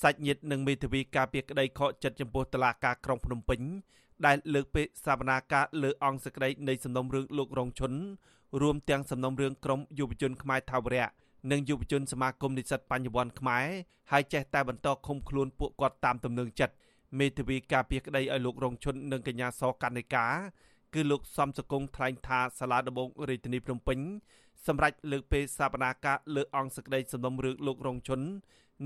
សាច់ញាតិនិងមេធាវីការពារក្តីខកចិត្តចំពោះតឡាការក្រុងភ្នំពេញដែលលើកពេកសវនាការលើអង្គសក្តីនៃសំណុំរឿងលោករងឈុនរួមទាំងសំណុំរឿងក្រមយុវជនខ្មែរថាវរៈនិងយុវជនសមាគមនិស្សិតបញ្ញវន្តខ្មែរហើយចេះតែបន្តឃុំខ្លួនពួកគាត់តាមទំនឹងចិត្តមេធាវីការពារក្តីឲ្យលោករងឈុននិងកញ្ញាសកណ្ឌិកាគឺលោកសំសកុងថ្លែងថាសាលាដំបងរាជធានីភ្នំពេញ សម្រាប់លើកពេលសវនាការលើអង្គសក្តីសំណុំរឿងលោករងឈុន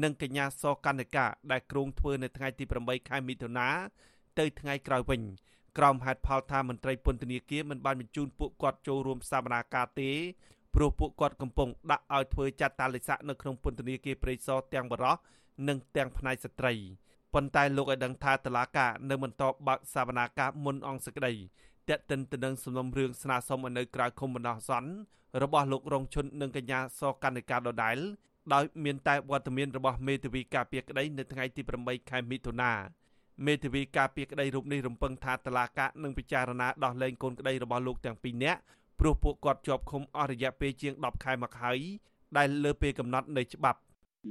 និងកញ្ញាសកណ្ឌិកាដែលគ្រោងធ្វើនៅថ្ងៃទី8ខែមិថុនាទៅថ្ងៃក្រោយវិញក្រោមហេតុផលថាមន្ត្រីពន្ធនាគារមិនបានបញ្ជូនពួកគាត់ចូលរួមសវនាការទេព្រោះពួកគាត់កំពុងដាក់ឲ្យធ្វើចាត់តាលិស័កនៅក្នុងពន្ធនាគារព្រៃសរទាំងបរោះនិងទាំងផ្នែកស្ត្រីប៉ុន្តែលោកឲ្យដឹងថាតឡាការនៅបន្តបើកសវនាការមុនអង្គសក្តី តេតិនទៅនឹងសំណុំរឿងស្នើសុំឲ្យនៅក្រៅឃុំបណ្ដោះអាសន្នរបស់លោករងឈុននិងកញ្ញាសកណ្ឌិកាដដែលដោយមានតែវត្តមានរបស់មេធាវីការពារក្តីនៅថ្ងៃទី8ខែមិថុនាមេធាវីការពារក្តីរូបនេះរំពឹងថាតឡាកានឹងពិចារណាដោះលែងកូនក្តីរបស់លោកទាំងពីរនាក់ព្រោះពួកគាត់ជាប់ឃុំអស់រយៈពេលជាង10ខែមកហើយដែលលើពេលកំណត់នៃច្បាប់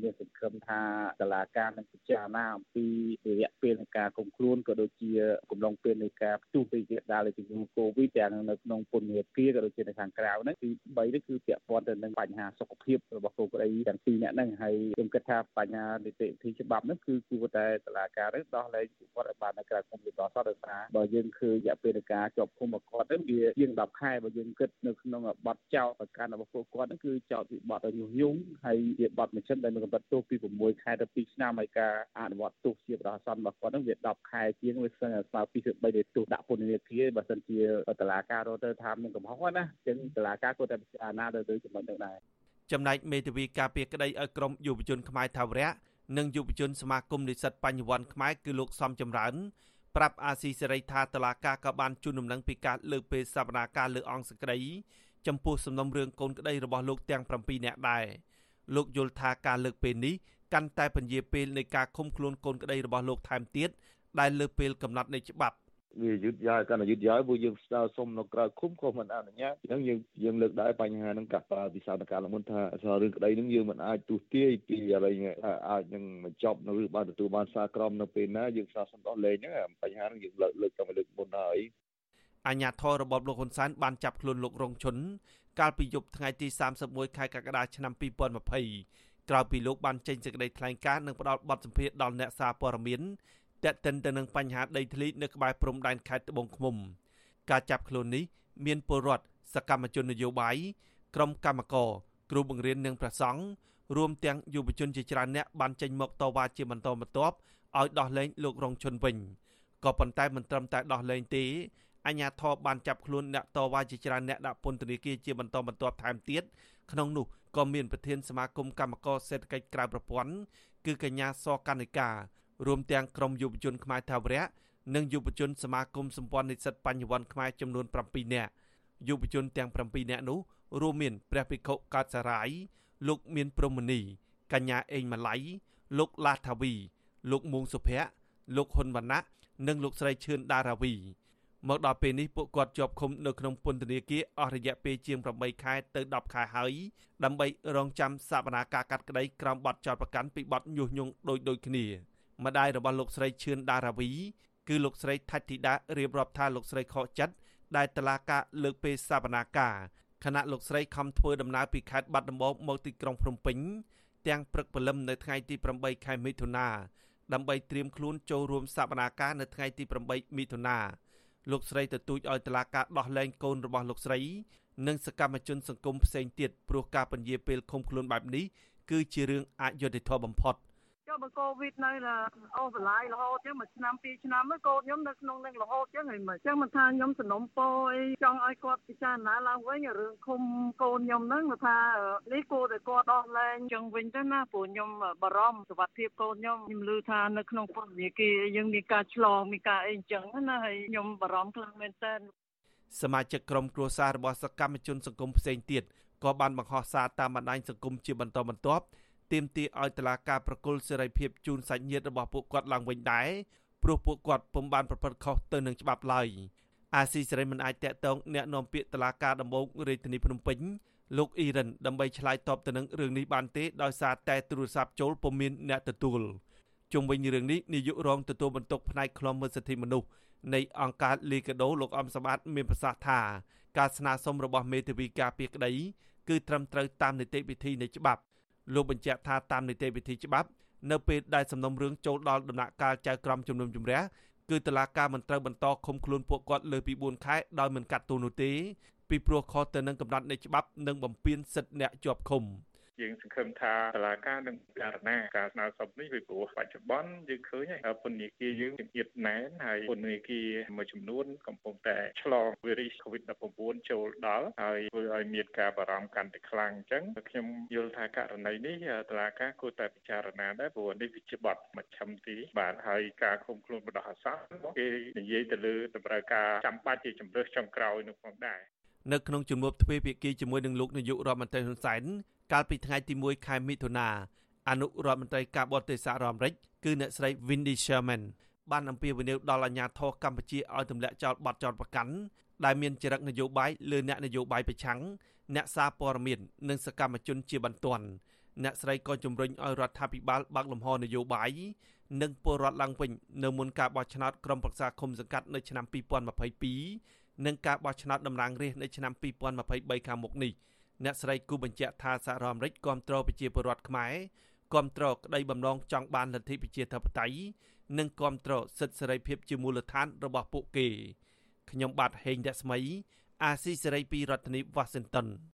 មានសង្ឃឹមថាតឡាការនឹងពិចារណាអំពីរយៈពេលនៃការគុំខ្លួនក៏ដូចជាកំឡុងពេលនៃការផ្ទុះពីវិដាលជំងឺ Covid ទាំងនៅក្នុងពន្ធនាគារក៏ដូចជានៅខាងក្រៅហ្នឹងទី3នេះគឺពាក់ព័ន្ធទៅនឹងបញ្ហាសុខភាពរបស់គូក្តីទាំងពីរនាក់ហ្នឹងហើយខ្ញុំគិតថាបញ្ហានីតិវិធីច្បាប់ហ្នឹងគឺគួរតែតឡាការនេះដោះលែងពួកគាត់ឲ្យបាននៅក្រៅគុំបន្តសតដោយសារបើយើងឃើញរយៈពេលនៃការជាប់ឃុំរបស់គាត់ហ្នឹងវាជាង10ខែបើយើងគិតនៅក្នុងបទចោតប្រកាន់របស់ពួកគាត់ហ្នឹងគឺចោតពីបទញុះញង់ហើយជាបទមជ្ឈិនដែលនឹងកំណត់ទោសពី6ខែទៅ2ឆ្នាំហើយការអនុវត្តទោសជាបដិសន្នរបស់គាត់នឹងវា10ខែជាងវាស្មើស្មើ2ទៅ3ទៅទោសដាក់ពន្ធនាគារបើសិនជាតឡាការរត់ទៅថាមានកំហុសណាអញ្ចឹងតឡាការគាត់តែពិចារណាទៅទៅចំណុចនឹងដែរចំណែកមេធាវីការពារក្តីឲ្យក្រុមយុវជនខ្មែរថាវរៈនិងយុវជនសមាគមនិស្សិតបញ្ញវន្តខ្មែរគឺលោកសំចម្រើនប្រាប់អាស៊ីសេរីថាតឡាការក៏បានជូនដំណឹងពីការលើកពេលសវនាការលើអង្គសក្តីចំពោះសំណុំរឿងកូនក្តីរបស់លោកទាំង7នាក់ដែរ លោកយល់ថាការលើកពេលនេះកាន់តែពន្យាពេលនៃការឃុំខ្លួនកូនក្តីរបស់លោកថែមទៀតដែលលើពេលកំណត់នៃច្បាប់វាយឺតយ៉ាវកាន់តែយឺតយ៉ាវព្រោះយើងស្នើសុំនៅក្រៅឃុំក៏មិនអនុញ្ញាតអញ្ចឹងយើងយើងលើកដែរបញ្ហាហ្នឹងកាប់វិសាលការលមុនថារឿងក្តីហ្នឹងយើងមិនអាចទូទាយពីអ្វីអាចនឹងបញ្ចប់នៅឬបានទទួលបានសារក្រមនៅពេលណាយើងស្នើសុំដោះលែងហ្នឹងបញ្ហាហ្នឹងយើងលើកលើកទៅលើកមុនហើយអញ្ញាធររបបលោកហ៊ុនសែនបានចាប់ខ្លួនលោករងឈុន កាលពីយប់ថ្ងៃទី31ខែកក្កដាឆ្នាំ2020ក្រោយពីលោកបានចេញសេចក្តីថ្លែងការណ៍និងផ្ដល់បទសម្ភាសន៍ដល់អ្នកសារព័ត៌មានទាក់ទិនទៅនឹងបញ្ហាដីធ្លីនៅក្បែរព្រំដែនខេត្តត្បូងឃ្មុំ ការចាប់ខ្លួននេះមានពលរដ្ឋសកម្មជននយោបាយក្រុមកម្មករគ្រូបង្រៀននិងព្រះសង្ឃរួមទាំងយុវជនជាច្រើនអ្នកបានចេញមកតវ៉ាជាបន្តបន្ទាប់ឲ្យដោះលែងលោករងឈុនវិញក៏ប៉ុន្តែមិនត្រឹមតែដោះលែងទេ អញ្ញាធរបានចាប់ខ្លួនអ្នកតវ៉ាជាច្រើនអ្នកដាក់ពន្ធនាគារជាបន្តបន្ទាប់ថែមទៀតក្នុងនោះក៏មានប្រធានសមាគមកម្មករសេដ្ឋកិច្ចក្រៅប្រព័ន្ធគឺកញ្ញាសកណ្ឌិការួមទាំងក្រុមយុវជនខ្មែរថាវរៈនិងយុវជនសមាគមសម្ព័ន្ធនិស្សិតបញ្ញវន្តខ្មែរចំនួន7នាក់យុវជនទាំង7នាក់នោះរួមមានព្រះភិក្ខុកើតសារាយលោកមានព្រមនីកញ្ញាអេងម៉ាឡៃលោកឡាថាវី លោកមួងសុភ័ក្រលោកហ៊ុនវណ្ណៈនិងលោកស្រីឈឿនដារាវី មកដល់ពេលនេះពួកគាត់ជាប់ឃុំនៅក្នុងពន្ធនាគារអស់រយៈពេលជាង8ខែទៅ10ខែហើយដើម្បីរងចាំសវនាការកាត់ក្តីក្រោមបទចោទប្រកាន់ពីបទញុះញង់ដូចដូចគ្នាម្ដាយរបស់លោកស្រីឈឿនដារាវីគឺលោកស្រីថាច់ធីតារៀបរាប់ថាលោកស្រីខកចិត្តដែលតឡាកាលើកពេលសវនាការខណៈលោកស្រីខំធ្វើដំណើរពីខេត្តបាត់ដំបងមកទីក្រុងភ្នំពេញទាំងព្រឹកព្រលឹមនៅថ្ងៃទី8ខែមិថុនាដើម្បីត្រៀមខ្លួនចូលរួមសវនាការនៅថ្ងៃទី8មិថុនា លោកស្រីទទូចឲ្យតុលាការដោះលែងកូនរបស់លោកស្រី និងសកម្មជនសង្គមផ្សេងទៀតព្រោះការពន្យាពេលឃុំខ្លួនបែបនេះគឺជារឿងអយុត្តិធម៌បំផុត។ ចុះបើកូវីដនៅអូសបន្លាយរហូតចឹងមួយឆ្នាំពីរឆ្នាំហ្នឹងកូនខ្ញុំនៅក្នុងនឹងរហូតចឹងហើយមិនចឹងមិនថាខ្ញុំសំណុំពរអីចង់ឲ្យគាត់ពិចារណាឡើងវិញរឿងឃុំកូនខ្ញុំហ្នឹងថានេះគួរតែគាត់ដោះលែងចឹងវិញទៅណាព្រោះខ្ញុំបារម្ភសុខភាពកូនខ្ញុំខ្ញុំឮថានៅក្នុងពន្ធនាគារយើងមានការឆ្លងមានការអីចឹងណាហើយខ្ញុំបារម្ភខ្លាំងមែនតើសមាជិកក្រុមគ្រួសាររបស់សកម្មជនសង្គមផ្សេងទៀតក៏បានបង្ហោះសារតាមបណ្ដាញសង្គមជាបន្តបន្ទាប់ ទាមទារឲ្យតុលាការប្រគល់សេរីភាពជូនសាច់ញាតិរបស់ពួកគាត់ឡើងវិញដែរព្រោះពួកគាត់ពុំបានប្រព្រឹត្តខុសទៅនឹងច្បាប់ឡើយអាស៊ីសេរីមិនអាចតាក់ទងអ្នកនាំពាក្យតុលាការដំបូងរាជធានីភ្នំពេញលោកអ៊ីរ៉ានដើម្បីឆ្លើយតបទៅនឹងរឿងនេះបានទេដោយសារតែទូរស័ព្ទចូលពុំមានអ្នកទទួលជុំវិញរឿងនេះនាយករងទទួលបន្ទុកផ្នែកខ្លំមើលសិទ្ធិមនុស្សនៃអង្គការ Liga do លោកអំសម្បត្តិមានប្រសាសន៍ថាការស្នើសុំរបស់មេធាវីការពីក្តីគឺត្រឹមត្រូវតាមនីតិវិធីនៃច្បាប់ លោកបញ្ជាក់ថាតាមនីតិវិធីច្បាប់នៅពេលដែលសំណុំរឿងចូលដល់ដំណាក់កាលចៅក្រមជំនុំជម្រះគឺតឡាការមិនត្រូវបន្តឃុំខ្លួនពួកគាត់លើពី4ខែដោយមិនកាត់ទោសនោះទេពីព្រោះខុសទៅនឹងកំណត់នៃច្បាប់និងបំពានសិទ្ធិអ្នកជាប់ឃុំ។ យើងសង្ឃឹមថាតឡាការនឹងពិចារណាការស្នើសុំនេះពីព្រោះបច្ចុប្បន្នយើងឃើញហើយពន្ធនាគារយើងចង្អៀតណែនហើយពន្ធនាគារមួយចំនួនកំពុងតែឆ្លងវីរុស COVID-19 ចូលដល់ហើយធ្វើឲ្យមានការបារម្ភកាន់តែខ្លាំងអញ្ចឹងខ្ញុំយល់ថាករណីនេះតឡាការគួរតែពិចារណាដែរព្រោះនេះវាជាបទមជ្ឈមទីបាទហើយការឃុំខ្លួនបដោះអាសន្នគេនិយាយទៅលើតម្រូវការចាំបាច់ជាជំរឿសចុងក្រោយនោះផងដែរ នៅក្នុងជំនួបទ្វេភាគីជាមួយនឹងលោកនាយករដ្ឋមន្ត្រីហ៊ុនសែនកាលពីថ្ងៃទី1ខែមិថុនាអនុរដ្ឋមន្ត្រីការបរទេសសហរដ្ឋអាមេរិកគឺអ្នកស្រី Wendy Sherman បានអំពាវនាវដល់អាជ្ញាធរកម្ពុជាឲ្យទម្លាក់ចោលបទចោទប្រកាន់ដែលមានចរិតនយោបាយលើអ្នកនយោបាយប្រឆាំងអ្នកសារព័ត៌មាននិងសកម្មជនជាបន្ទាន់អ្នកស្រីក៏ជំរុញឲ្យរដ្ឋាភិបាលបើកលំហនយោបាយនិងពលរដ្ឋឡើងវិញនៅមុនការបោះឆ្នោតក្រុមប្រឹក្សាគុំសង្កាត់នៅឆ្នាំ2022 និងការបោះឆ្នោតតំណាងរាស្ត្រនៅឆ្នាំ2023ខាងមុខនេះអ្នកស្រីគូបញ្ជាក់ថាសហរដ្ឋអាមេរិកគ្រប់គ្រងប្រជាពលរដ្ឋខ្មែរគ្រប់គ្រងក្តីបំណងចង់បានលទ្ធិប្រជាធិបតេយ្យនិងគ្រប់គ្រងសិទ្ធិសេរីភាពជាមូលដ្ឋានរបស់ពួកគេខ្ញុំបាទហេងរស្មី អាស៊ីសេរីពីរដ្ឋធានី Washington